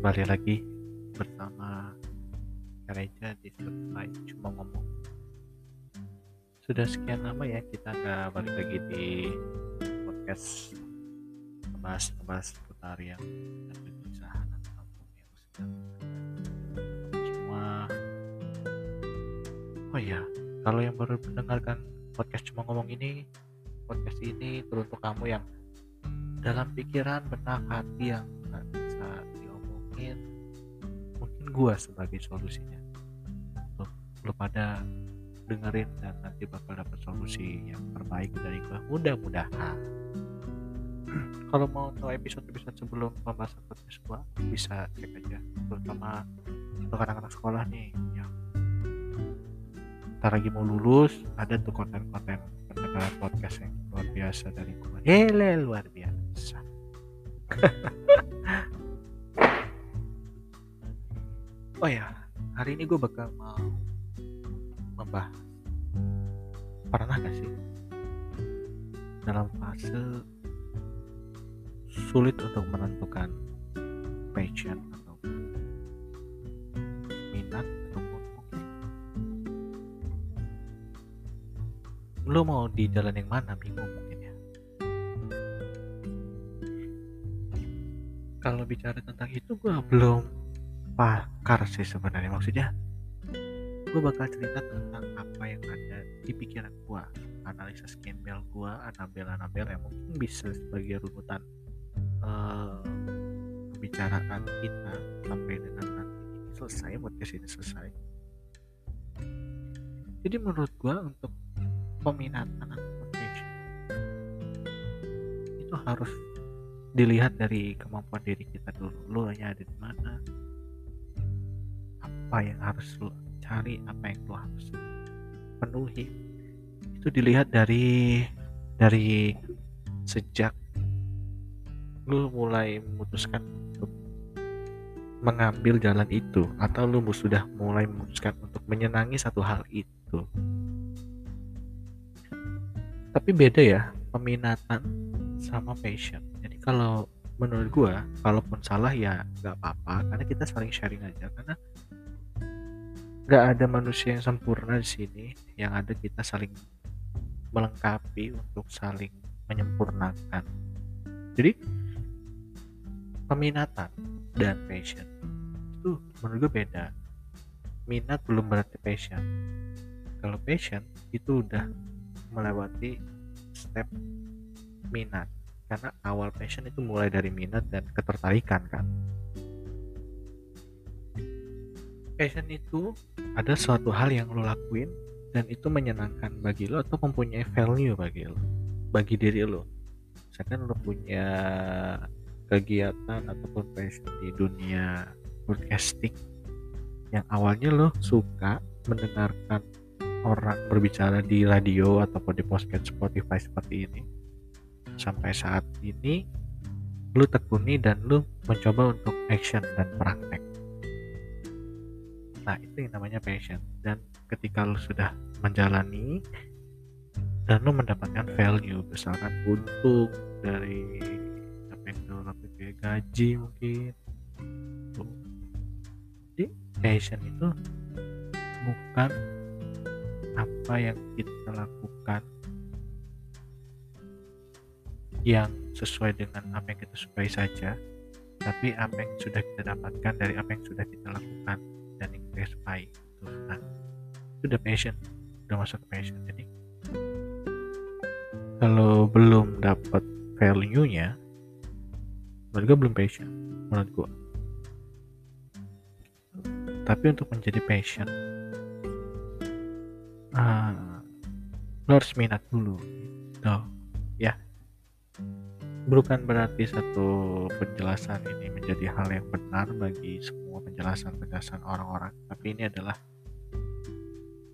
kembali lagi bersama gereja di Spotify. Cuma ngomong. Sudah sekian lama ya kita nggak balik lagi di podcast ngebahas ngebahas seputar yang perpisahan ataupun yang sedang semua oh ya kalau yang baru mendengarkan podcast cuma ngomong ini podcast ini teruntuk kamu yang dalam pikiran benak hati yang gua sebagai solusinya. Lo, lo pada dengerin dan nanti bakal dapat solusi yang terbaik dari gua. Mudah-mudahan. Kalau mau tahu episode-episode sebelum pembahasan podcast gua bisa cek aja. Terutama untuk anak-anak sekolah nih yang ntar lagi mau lulus ada tuh konten-konten pendengaran podcast yang luar biasa dari gua. Hele luar biasa oh ya hari ini gue bakal mau membahas pernah gak sih dalam fase sulit untuk menentukan passion atau minat ataupun mungkin? Lo mau di jalan yang mana? Bingung mungkin ya. Kalau bicara tentang itu gue belum pakar sih sebenarnya. Maksudnya gue bakal cerita tentang apa yang ada di pikiran gue analisa skembel gue anabel-anabel yang mungkin bisa sebagai runutan uh, pembicaraan kita sampai dengan nanti ini selesai podcast ini selesai. Jadi menurut gue untuk peminatan atau passion itu harus dilihat dari kemampuan diri kita dulu. Lo hanya ada di mana apa yang harus lo cari apa yang lo harus penuhi. Itu dilihat dari dari sejak lo mulai memutuskan untuk mengambil jalan itu atau lo sudah mulai memutuskan untuk menyenangi satu hal itu. Tapi beda ya peminatan sama passion. Jadi kalau menurut gua kalaupun salah ya nggak apa-apa karena kita saling sharing aja. Karena nggak ada manusia yang sempurna di sini. Yang ada kita saling melengkapi untuk saling menyempurnakan. Jadi peminatan dan passion itu menurut gue beda. Minat belum berarti passion. Kalau passion itu udah melewati step minat. Karena awal passion itu mulai dari minat dan ketertarikan kan passion itu ada suatu hal yang lo lakuin dan itu menyenangkan bagi lo atau mempunyai value bagi lo bagi diri lo. Misalkan lo punya kegiatan ataupun passion di dunia broadcasting yang awalnya lo suka mendengarkan orang berbicara di radio ataupun di podcast Spotify seperti ini sampai saat ini lu tekuni dan lu mencoba untuk action dan praktek nah itu yang namanya passion. Dan ketika lu sudah menjalani dan lu mendapatkan value misalkan untung dari apa yang lu kayak gaji mungkin jadi passion itu bukan apa yang kita lakukan yang sesuai dengan apa yang kita sukai saja tapi apa yang sudah kita dapatkan dari apa yang sudah kita lakukan kita sukai itu nah itu udah passion udah masuk passion. Jadi kalau belum dapat value nya menurut gue belum passion menurut gue tapi untuk menjadi passion ah, lo harus minat dulu gitu. Ya bukan berarti satu penjelasan ini menjadi hal yang benar bagi semua penjelasan-penjelasan orang-orang tapi ini adalah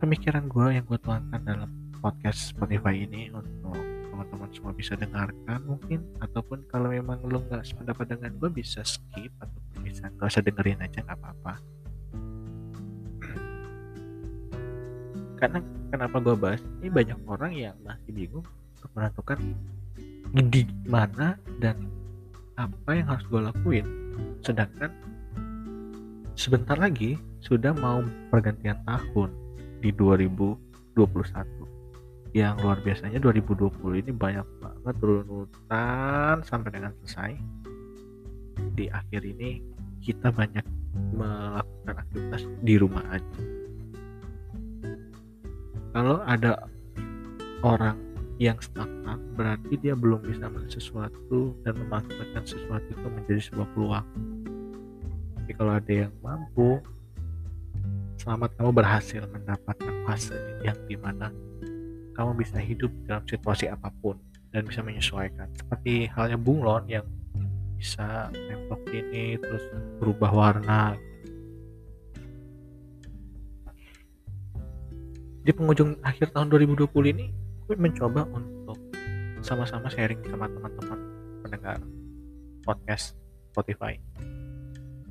pemikiran gue yang gue tuangkan dalam podcast Spotify ini untuk teman-teman semua bisa dengarkan mungkin ataupun kalau memang lo nggak sependapat dengan gue bisa skip atau bisa nggak usah dengerin aja nggak apa-apa. Karena kenapa gue bahas ini banyak orang yang masih bingung untuk menentukan di mana dan apa yang harus gue lakuin. Sedangkan sebentar lagi sudah mau pergantian tahun di 2021 yang luar biasanya 2020 ini banyak banget runutan sampai dengan selesai. Di akhir ini kita banyak melakukan aktivitas di rumah aja. Kalau ada orang yang stagnan berarti dia belum bisa melihat sesuatu dan memanfaatkan sesuatu itu menjadi sebuah peluang. Tapi kalau ada yang mampu selamat kamu berhasil mendapatkan fase yang di mana kamu bisa hidup dalam situasi apa pun dan bisa menyesuaikan. Seperti halnya bunglon yang bisa nempel ini terus berubah warna. Di penghujung akhir tahun 2020 ini gue mencoba untuk sama-sama sharing sama teman-teman pendengar podcast Spotify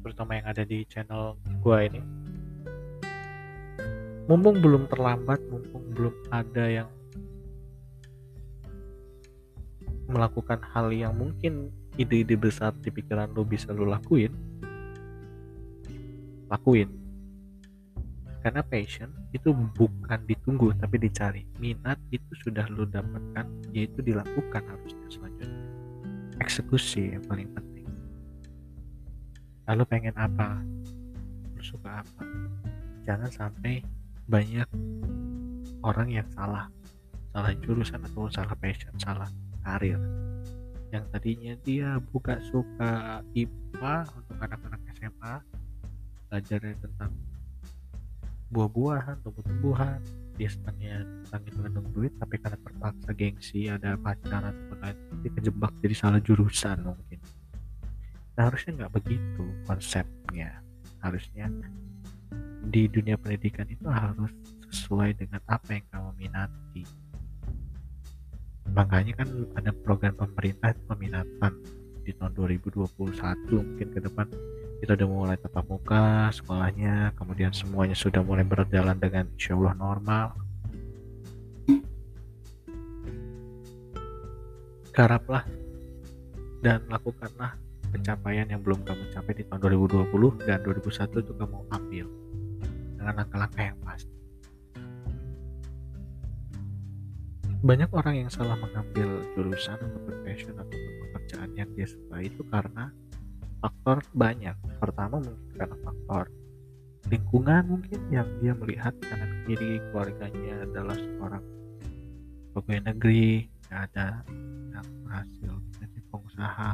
terutama yang ada di channel gue ini. Mumpung belum terlambat mumpung belum ada yang melakukan hal yang mungkin ide-ide besar di pikiran lo bisa lo lakuin lakuin karena passion itu bukan ditunggu tapi dicari. Minat itu sudah lo dapatkan yaitu dilakukan harusnya selanjutnya. Eksekusi yang paling penting. Lalu pengen apa? Lo suka apa? Jangan sampai banyak orang yang salah. Salah jurusan atau salah passion salah karir. Yang tadinya dia buka suka IPA untuk anak-anak SMA belajarnya tentang buah-buahan tumbuh-tumbuhan. Dia senangnya itu hitung duit tapi karena terpaksa gengsi ada pacaran atau lain dia kejebak jadi salah jurusan mungkin. Nah harusnya nggak begitu konsepnya. Harusnya di dunia pendidikan itu harus sesuai dengan apa yang kamu minati. Makanya kan ada program pemerintah peminatan di tahun 2021 mungkin ke depan kita udah mulai tatap muka sekolahnya kemudian semuanya sudah mulai berjalan dengan insya Allah normal. Garaplah dan lakukanlah pencapaian yang belum kamu capai di tahun 2020 dan 2021 itu kamu ambil dengan langkah-langkah yang pasti banyak orang yang salah mengambil jurusan atau passion atau pekerjaan yang dia suka itu karena faktor banyak. Pertama mungkin karena faktor lingkungan mungkin yang dia melihat kanan kiri keluarganya adalah seorang pegawai negeri ada yang berhasil menjadi pengusaha.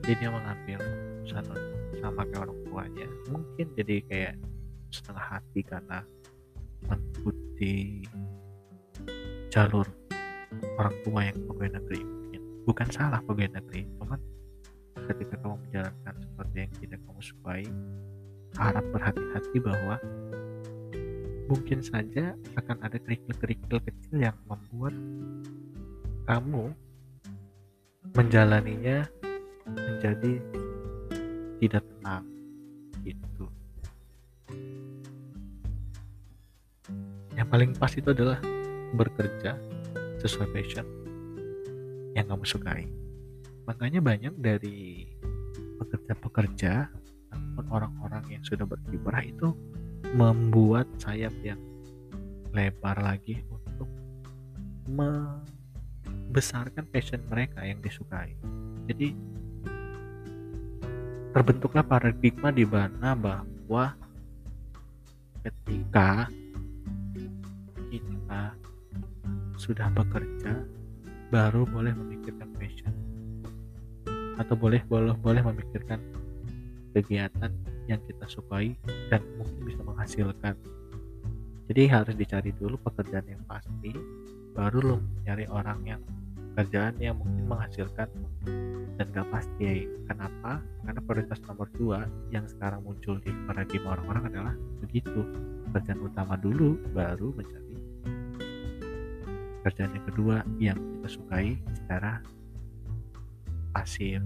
Jadi dia mengambil keputusan sama kayak orang tuanya. Mungkin jadi kayak setengah hati karena mengikuti jalur orang tua yang pegawai negeri mungkin. Bukan salah pegawai negeri cuman ketika kamu menjalankan seperti yang tidak kamu sukai harap berhati-hati bahwa mungkin saja akan ada kerikil-kerikil kecil yang membuat kamu menjalaninya menjadi tidak tenang gitu yang paling pas itu adalah bekerja sesuai passion yang kamu sukai. Makanya banyak dari pekerja-pekerja ataupun orang-orang yang sudah berkiprah itu membuat sayap yang lebar lagi untuk membesarkan passion mereka yang disukai. Jadi terbentuklah paradigma di mana bahwa ketika kita sudah bekerja baru boleh memikirkan passion atau boleh boleh boleh memikirkan kegiatan yang kita sukai dan mungkin bisa menghasilkan. Jadi harus dicari dulu pekerjaan yang pasti baru lo mencari orang yang pekerjaan yang mungkin menghasilkan dan gak pasti. Kenapa? Karena prioritas nomor dua yang sekarang muncul di paradigma orang-orang adalah begitu. Pekerjaan utama dulu baru mencari. Pekerjaan yang kedua yang kita sukai secara pasif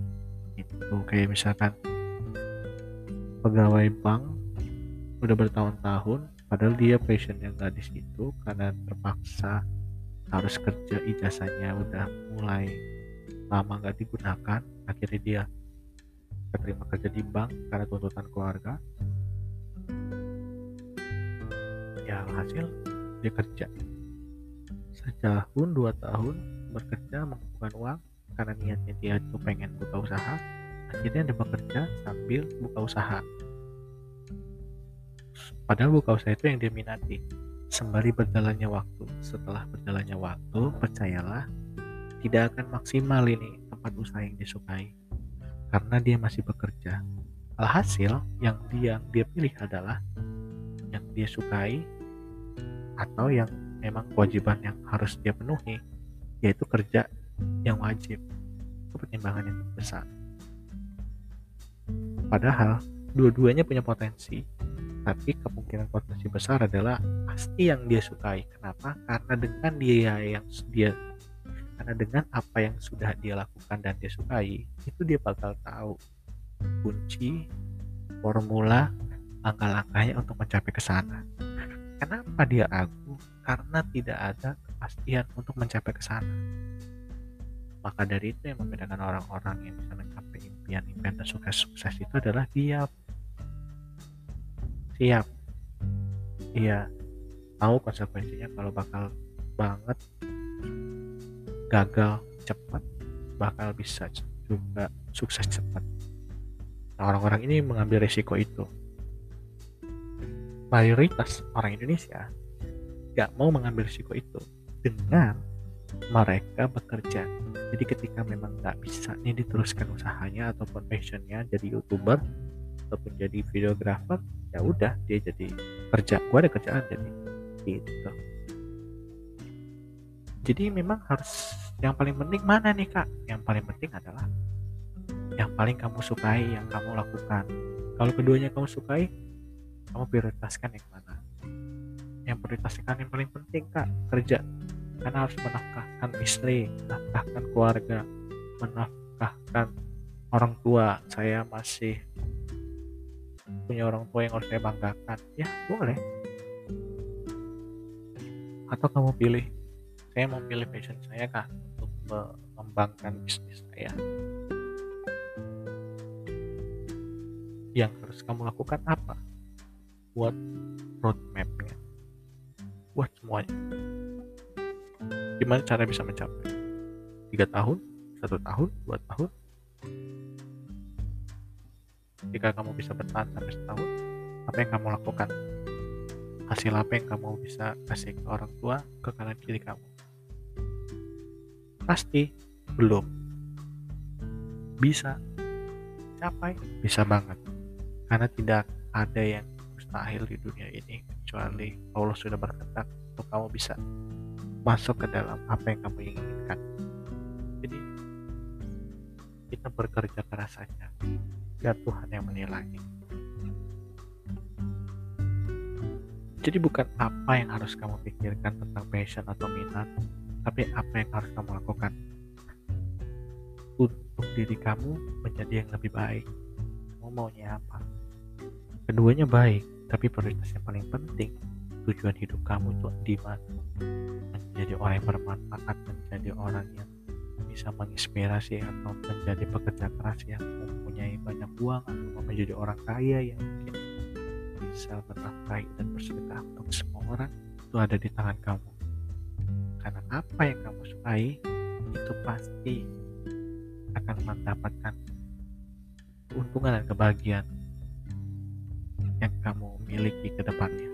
itu kayak misalkan pegawai bank udah bertahun-tahun padahal dia passionnya nggak di situ karena terpaksa harus kerja ijazahnya udah mulai lama nggak digunakan akhirnya dia keterima kerja di bank karena tuntutan keluarga. Ya hasil dia kerja. Setahun dua tahun bekerja mengumpulkan uang karena niatnya dia tuh pengen buka usaha akhirnya dia bekerja sambil buka usaha. Padahal buka usaha itu yang dia minati. Sembari berjalannya waktu. Setelah berjalannya waktu percayalah tidak akan maksimal ini tempat usaha yang disukai. Karena dia masih bekerja. Alhasil yang dia dia pilih adalah yang dia sukai atau yang memang kewajiban yang harus dia penuhi yaitu kerja yang wajib. Itu pertimbangan yang besar padahal dua-duanya punya potensi. Tapi kemungkinan potensi besar adalah pasti yang dia sukai. Kenapa? Karena dengan dia yang dia karena dengan apa yang sudah dia lakukan dan dia sukai itu dia bakal tahu kunci formula langkah-langkahnya untuk mencapai ke sana. Kenapa dia ragu? Karena tidak ada kepastian untuk mencapai ke sana maka dari itu yang membedakan orang-orang yang bisa mencapai impian-impian dan sukses-sukses itu adalah dia. Siap. Iya. Tahu konsekuensinya kalau bakal banget gagal cepat bakal bisa juga sukses cepat. Nah, orang-orang ini mengambil resiko itu. Mayoritas orang Indonesia gak mau mengambil resiko itu. Dengan mereka bekerja jadi ketika memang nggak bisa nih diteruskan usahanya ataupun passionnya jadi youtuber ataupun jadi videografer ya udah dia jadi kerja. Gue ada kerjaan jadi. Gitu. Jadi memang harus yang paling penting mana nih kak? Yang paling penting adalah yang paling kamu sukai yang kamu lakukan. Kalau keduanya kamu sukai kamu prioritaskan yang mana? Yang prioritaskan yang paling penting kak kerja karena harus menafkahkan istri menafkahkan keluarga menafkahkan orang tua. Saya masih punya orang tua yang harus saya banggakan. Ya boleh. Atau kamu pilih saya mau pilih passion saya kah untuk mengembangkan bisnis saya? Yang harus kamu lakukan apa? Buat roadmapnya. Buat semuanya gimana cara bisa mencapai? Tiga tahun satu tahun dua tahun? Jika kamu bisa bertahan sampai setahun apa yang kamu lakukan? Hasil apa yang kamu bisa kasih ke orang tua ke kanan kiri kamu? Pasti belum bisa capai bisa banget. Karena tidak ada yang mustahil di dunia ini kecuali Allah sudah berkata untuk kamu bisa masuk ke dalam apa yang kamu inginkan. Jadi kita bekerja keras saja. Biar Tuhan yang menilai. Jadi bukan apa yang harus kamu pikirkan tentang passion atau minat tapi apa yang harus kamu lakukan untuk diri kamu menjadi yang lebih baik. Kamu maunya apa? Keduanya baik tapi prioritas yang paling penting tujuan hidup kamu itu di mana menjadi orang yang bermanfaat menjadi orang yang bisa menginspirasi atau menjadi pekerja keras yang mempunyai banyak uang atau menjadi orang kaya yang mungkin bisa bernafkahi dan bersedekah untuk semua orang itu ada di tangan kamu. Karena apa yang kamu sukai itu pasti akan mendapatkan keuntungan dan kebahagiaan yang kamu miliki ke depannya